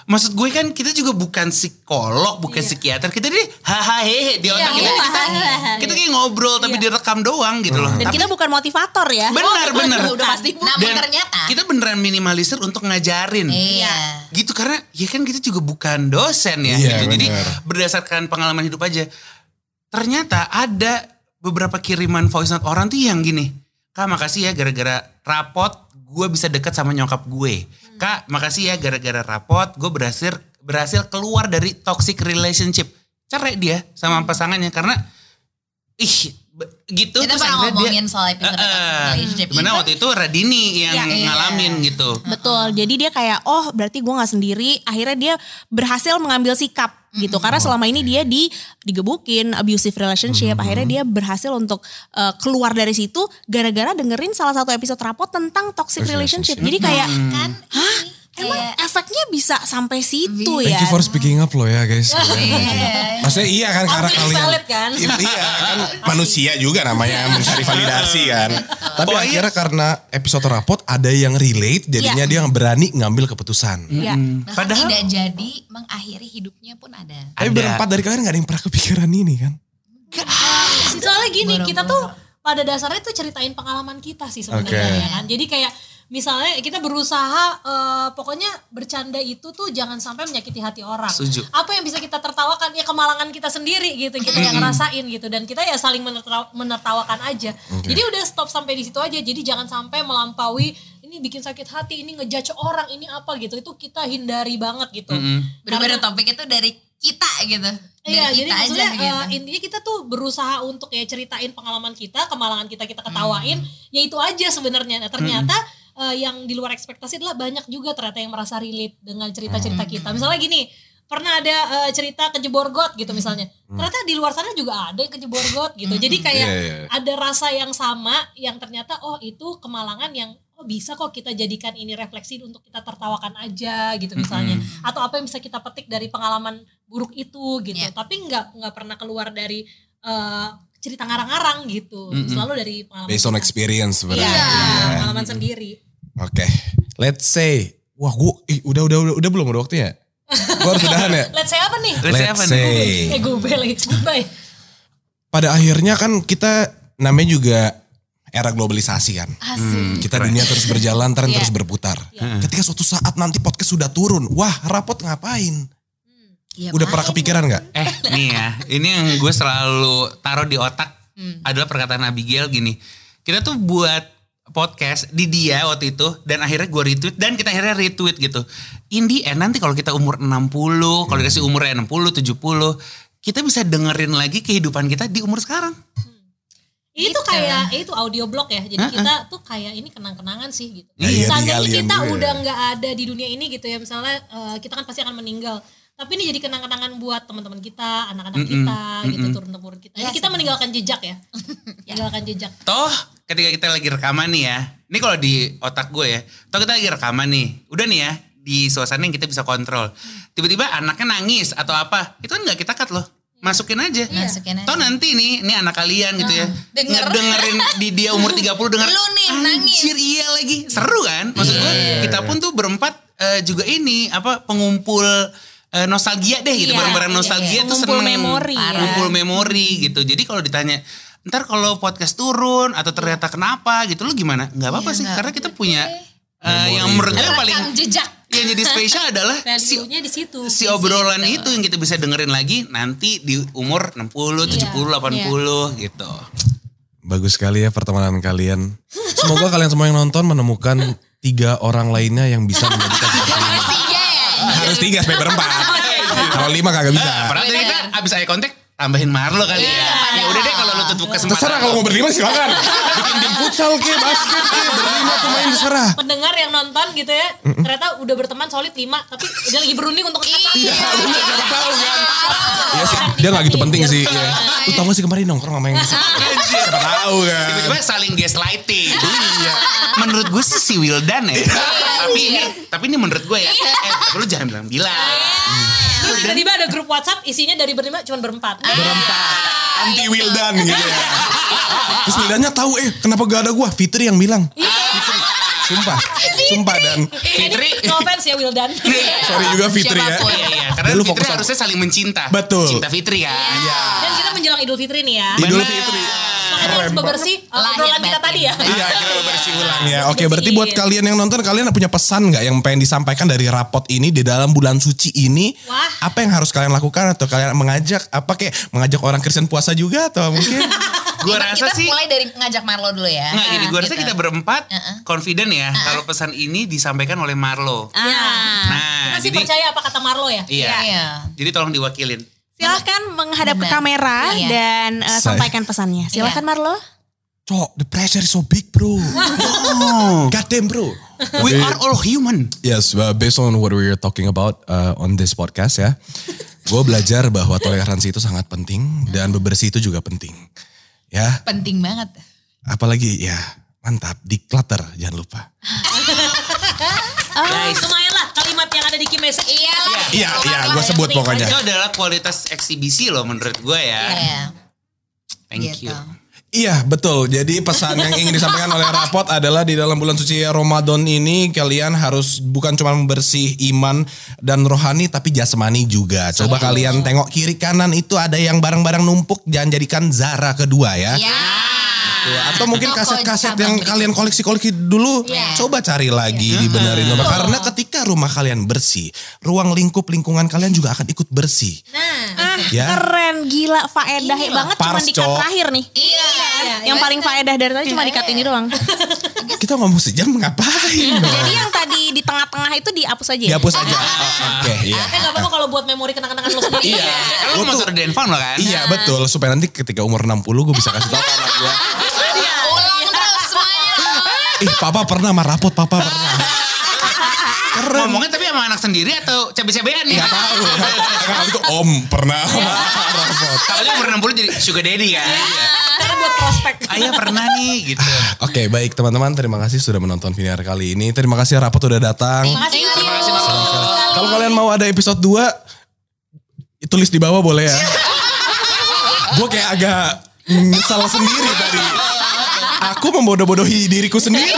maksud gue kan kita juga bukan psikolog, bukan psikiater. Kita deh hahaha di otak kita. iya. Kita, kita kayak ngobrol tapi direkam doang gitu loh. Dan Tapi kita bukan motivator ya. benar benar. Udah pasti bukan. Namun ternyata. kita beneran minimalisir untuk ngajarin. Iya. Gitu karena ya kan kita juga bukan dosen ya Iya, gitu. Jadi berdasarkan pengalaman hidup aja. Ternyata ada beberapa kiriman voice note orang tuh yang gini. Kak makasih ya gara-gara rapot gue bisa dekat sama nyokap gue. Kak makasih ya gara-gara rapot gue berhasil berhasil keluar dari toxic relationship. Cerai dia sama pasangannya karena ih gitu Kita pernah akhirnya dia- ngomongin soal episode toxic relationship. Di mana waktu itu Radini yang Iya. ngalamin gitu. Betul. Jadi dia kayak oh berarti gue nggak sendiri. Akhirnya dia berhasil mengambil sikap gitu. Karena selama ini dia di digebukin abusive relationship. Akhirnya dia berhasil untuk eh, keluar dari situ gara-gara dengerin salah satu episode rapot tentang toxic relationship. Jadi kayak kan hah emang efeknya bisa sampai situ Thank ya. you for speaking up loh ya guys. Maksudnya iya kan karena kalian. valid kan? Iya kan manusia juga namanya mencari validasi kan. Tapi Pokoknya- akhirnya karena episode rapot ada yang relate jadinya dia berani ngambil keputusan. Iya. Bahkan Padahal- tidak jadi mengakhiri hidupnya pun ada. Tapi Ada. berempat dari kalian gak ada yang pernah kepikiran ini kan? Soalnya gini, Boro-boro. kita tuh pada dasarnya tuh ceritain pengalaman kita sih sebenarnya Oke. ya kan. Jadi kayak misalnya kita berusaha eh, pokoknya bercanda itu tuh jangan sampai menyakiti hati orang. Setuju. Apa yang bisa kita tertawakan ya kemalangan kita sendiri gitu, kita yang ngerasain gitu dan kita ya saling menertawa- menertawakan aja. Jadi udah stop sampai di situ aja. Jadi jangan sampai melampaui ini bikin sakit hati, ini ngejudge orang, ini apa gitu. Itu kita hindari banget gitu. Bener-bener topik itu dari kita gitu. Dari Iya, kita jadi aja maksudnya gitu. eh, intinya kita tuh berusaha untuk ya ceritain pengalaman kita, kemalangan kita kita ketawain, ya itu aja sebenarnya. Nah, ternyata eh, yang di luar ekspektasi adalah banyak juga ternyata yang merasa relate dengan cerita-cerita kita. Misalnya gini, pernah ada eh, cerita kejebor got gitu misalnya. Ternyata di luar sana juga ada yang kejebor got gitu. Jadi kayak Iya, iya. ada rasa yang sama yang ternyata oh itu kemalangan yang oh bisa kok kita jadikan ini refleksi untuk kita tertawakan aja gitu misalnya atau apa yang bisa kita petik dari pengalaman buruk itu gitu Iya. tapi nggak nggak pernah keluar dari eh, cerita ngarang-ngarang gitu selalu dari pengalaman Based on kita. experience sebenarnya. iya Iya. pengalaman sendiri Oke, let's say, wah gua, ih, udah udah udah udah belum udah waktunya. Gua harus udahan ya. let's say apa nih Let's say apa nih? say, eh gue lagi goodbye pada akhirnya kan kita namanya juga era globalisasi kan. Asik. Kita dunia terus berjalan, tren Iya. terus berputar. Ketika suatu saat nanti podcast sudah turun, wah rapot ngapain? Ya, Udah pernah kepikiran nggak? Eh nih ya, ini yang gue selalu taruh di otak Hmm. adalah perkataan Abigail gini. Kita tuh buat podcast di dia waktu itu dan akhirnya gue retweet dan kita akhirnya retweet gitu. In the end nanti kalau kita umur 60, kalau dikasih umurnya 60, 70, kita bisa dengerin lagi kehidupan kita di umur sekarang. itu Gitu. kayak itu audio blog ya jadi kita tuh kayak ini kenang-kenangan sih gitu Nah, iya, seandainya kita udah nggak ada di dunia ini gitu ya misalnya eh, kita kan pasti akan meninggal tapi ini jadi kenang-kenangan buat teman-teman kita anak-anak kita gitu turun temurun kita Jadi Iya, kita meninggalkan jejak ya *laughs* meninggalkan jejak Toh ketika kita lagi rekaman nih ya, ini kalau di otak gue ya, toh kita lagi rekaman nih, udah nih ya di suasana yang kita bisa kontrol. Tiba-tiba anaknya nangis atau apa, itu kan nggak kita cut loh, masukin aja. Masukin aja. Toh nanti nih, ini anak kalian gitu ya, denger. dengerin di dia umur *laughs* 30 denger. Lu nih, nangis. Anjir iya lagi, seru kan? Maksud gue kita pun tuh berempat eh, juga ini apa pengumpul eh, nostalgia deh gitu, Iya, barang-barang iya, nostalgia iya. tuh seneng. memori ya. Pengumpul memori gitu. Jadi kalau ditanya ntar kalau podcast turun atau ternyata kenapa gitu lu gimana? Nggak apa-apa Iya, sih karena kita punya eh, yang menurut gue yang paling jejak. yang jadi spesial adalah *laughs* si di situ si obrolan itu yang kita bisa dengerin lagi nanti di umur 60, 70, 80 gitu. Bagus sekali ya pertemanan kalian. Semoga kalian semua yang nonton menemukan tiga orang lainnya yang bisa *laughs* menjadikan Harus tiga supaya berempat. Kalau lima kagak bisa. Padahal tadi kita abis eye contact tambahin Marlo kali ya. Ya udah deh kalau tutup kesempatan. Terserah kalau mau berlima silakan. Bikin tim futsal ke, basket ke, berlima tuh main terserah. pendengar yang nonton gitu ya ternyata udah berteman solid lima tapi udah lagi berunding untuk ngechat Iya, bener, siapa tahu kan. Iya sih, dia gak gitu penting sih. Ya. Lu tau gak sih kemarin nongkrong sama yang Siapa tahu kan. Tiba-tiba saling gaslighting. Iya. Menurut gue sih si Wildan ya. tapi ini tapi ini menurut gue ya. Eh, tapi lu jangan bilang-bilang. terus tiba-tiba ada grup WhatsApp isinya dari berlima cuma berempat Anti Wildan gitu ya. Terus Wildannya tahu eh kenapa gak ada gua? Fitri yang bilang. Fitri. Sumpah. Sumpah dan Fitri. no offense ya Wildan sorry juga Fitri ya. Siapa pun. Iya, iya. Karena Fitri harusnya saling mencinta. Betul. Cinta Fitri kan. dan kita menjelang Idul Fitri nih ya Idul. Fitri. Harus bebersih uh, Lahir kita tadi ya Iya kita bersih ulang ya. Oke berarti buat kalian yang nonton kalian punya pesan nggak yang pengen disampaikan dari rapot ini di dalam bulan suci ini? Wah. Apa yang harus kalian lakukan atau kalian mengajak apa kayak mengajak orang Kristen puasa juga atau mungkin? *laughs* Gue rasa kita sih mulai dari ngajak Marlo dulu ya. Nggak gini, gue rasa Gitu. kita berempat confident ya kalau pesan ini disampaikan oleh Marlo. Ah. Nah, kita sih jadi percaya apa kata Marlo ya iya. Iya. Jadi tolong diwakilin. Silahkan menghadap ke Benar. kamera Iya. dan uh, sampaikan pesannya. Silakan Marlo. Cok, the pressure is so big bro. Oh, *laughs* God damn bro. we are all human. Yes, uh, based on what we are talking about uh, on this podcast ya. *laughs* Gue belajar bahwa toleransi itu sangat penting dan bebersih itu juga penting. Ya, Penting banget. apalagi ya mantap, declutter jangan lupa. *laughs* Guys. Lumayan lah key message. Iya lah. Iya, iya, lah gue yang sebut pokoknya. Itu adalah kualitas eksibisi loh menurut gue ya. Iya. Thank Gitu. you. Iya betul. Jadi pesan yang ingin disampaikan oleh rapot adalah di dalam bulan suci Ramadan ini kalian harus bukan cuma membersih iman dan rohani tapi jasmani juga. Coba kalian tengok kiri kanan itu ada yang barang-barang numpuk jangan jadikan Zara kedua ya. Ya. Atau mungkin kaset-kaset yang kalian koleksi-koleksi dulu, Iya. coba cari lagi dibenerin. Karena ketika rumah kalian bersih, ruang lingkup lingkungan kalian juga akan ikut bersih. Nah, Ah, Ya. keren, gila, faedah Ini loh. banget cuma Pars, di cut terakhir nih. Iya. Yang paling faedah dari tadi cuma di cut ini doang. *laughs* Kita ngomong sejam ngapain? *laughs* Jadi yang tadi di tengah-tengah itu dihapus aja. ya? Dihapus aja. Oh, Oke, iya. eh gak apa-apa kalau buat memori kenang-kenangan lo sendiri. Iya. Kan lo kan? Iya betul supaya nanti ketika umur 60 gue bisa kasih tau anak gue. *laughs* Ih papa pernah sama rapot papa pernah. Keren. Ngomongnya tapi sama anak sendiri atau cabe-cabean nih? Gak tahu. Enggak itu om pernah sama rapot. Takutnya umur 60 jadi sugar daddy kan? Iya. Karena buat prospek. Ayah pernah nih gitu. Oke baik teman-teman terima kasih sudah menonton Viniar kali ini. Terima kasih rapot udah datang. Terima kasih Mas. Kalau kalian mau ada episode 2 tulis di bawah boleh ya. *laughs* gue kayak agak nyesal sendiri tadi. Aku membodoh-bodohi diriku sendiri.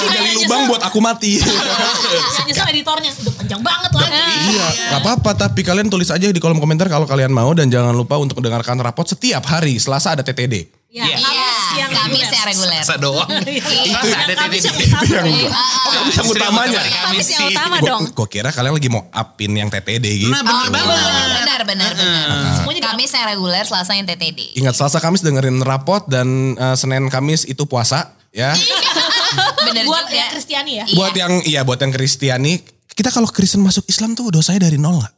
Gali lubang buat aku mati. *laughs* Yang nyesel editornya. Udah panjang banget lagi. Iya, gak apa-apa. Tapi kalian tulis aja di kolom komentar kalau kalian mau dan jangan lupa untuk mendengarkan rapot setiap hari. Selasa ada TTD. Ya, Iya. Kamis Iya. yang Kamis yang reguler. Masa doang. *laughs* Itu ada Kamis yang TTD. utama. Itu yang oh, utamanya. Kamis yang utama dong. gua kira kalian lagi mau upin yang TTD gitu. Nah bener banget. Benar, benar, benar. Di Kamis yang reguler, Selasa yang TTD. Ingat Selasa Kamis dengerin rapot dan eh, Senin Kamis itu puasa ya. *laughs* Benar Buat juga. yang Kristiani ya. buat yang iya buat yang Kristiani, kita kalau Kristen masuk Islam tuh dosanya dari nol nggak?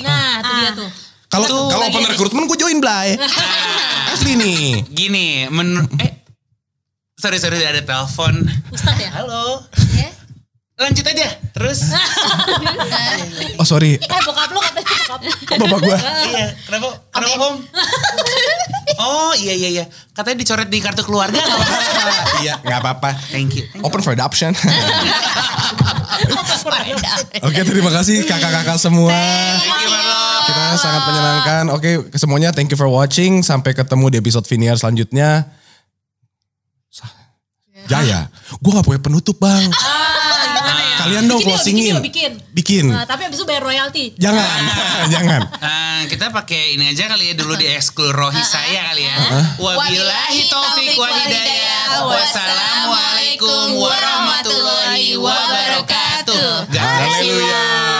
Nah, itu dia tuh. Kalau kalau open rekrutmen gue join Blay. *laughs* Asli nih. Gini, menur eh sorry sorry ada telepon. Ustad ya. Halo. Ya. Lanjut aja. Terus. *laughs* Oh sorry, Eh bokap lo katanya bokap. bapak gue. iya. Kenapa? Kenapa Om? *laughs* Oh iya iya iya. Katanya dicoret di kartu keluarga. *laughs* iya nggak apa-apa. Thank you. *laughs* Open for adoption. Oke terima kasih kakak-kakak semua. Thank you. Kita sangat menyenangkan. Oke semuanya thank you for watching. Sampai ketemu di episode Viniar selanjutnya. Sa- Jaya, gue gak punya penutup bang. Kalian dong closingin. bikin bikin. Bikin. Nah, tapi abis itu bayar royalti. Jangan, *laughs* jangan. Nah, kita pakai ini aja kali ya dulu di ekskul rohi saya kali ya. Wabillahi taufik wa hidayah. Wassalamualaikum warahmatullahi wabarakatuh. Haleluya.